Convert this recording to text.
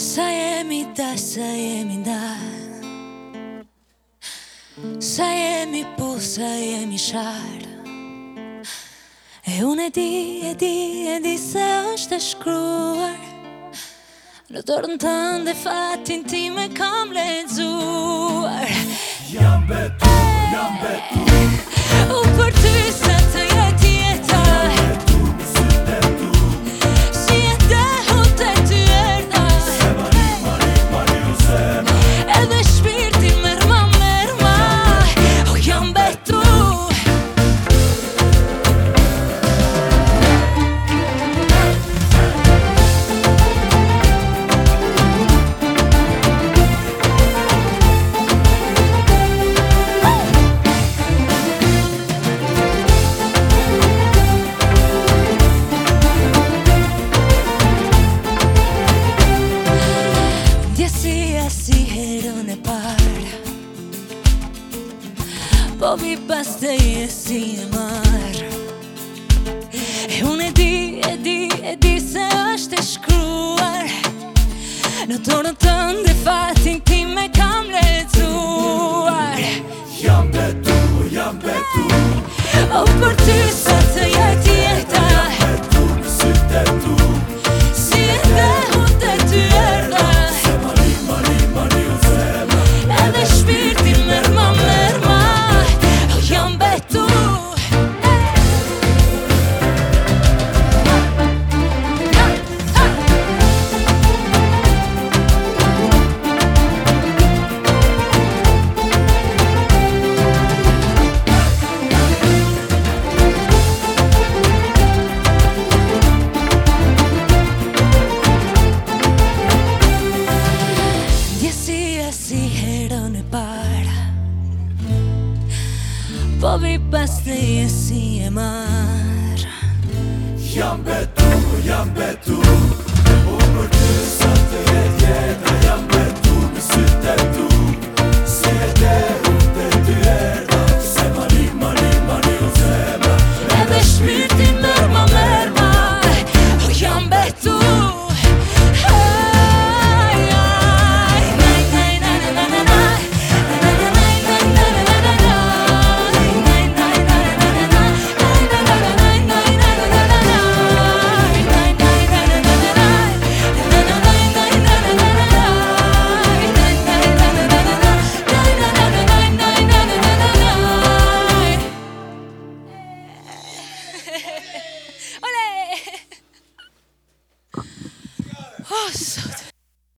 Sa jemi ta, sa jemi da Sa jemi pu, sa jemi shar E unë e di, e di, e di se është e shkruar Në dorën të ndë fatin ti me kam ledzuar Jam betur, jam betur Po mi pas të jesi në marë E unë e di, e di, e di se është e shkruar Në tonë të ndë fatin ti me kam lecuar Jam betu, jam betu O për ty sërë Po vi pas të jesi e marë Jam betu, jam betu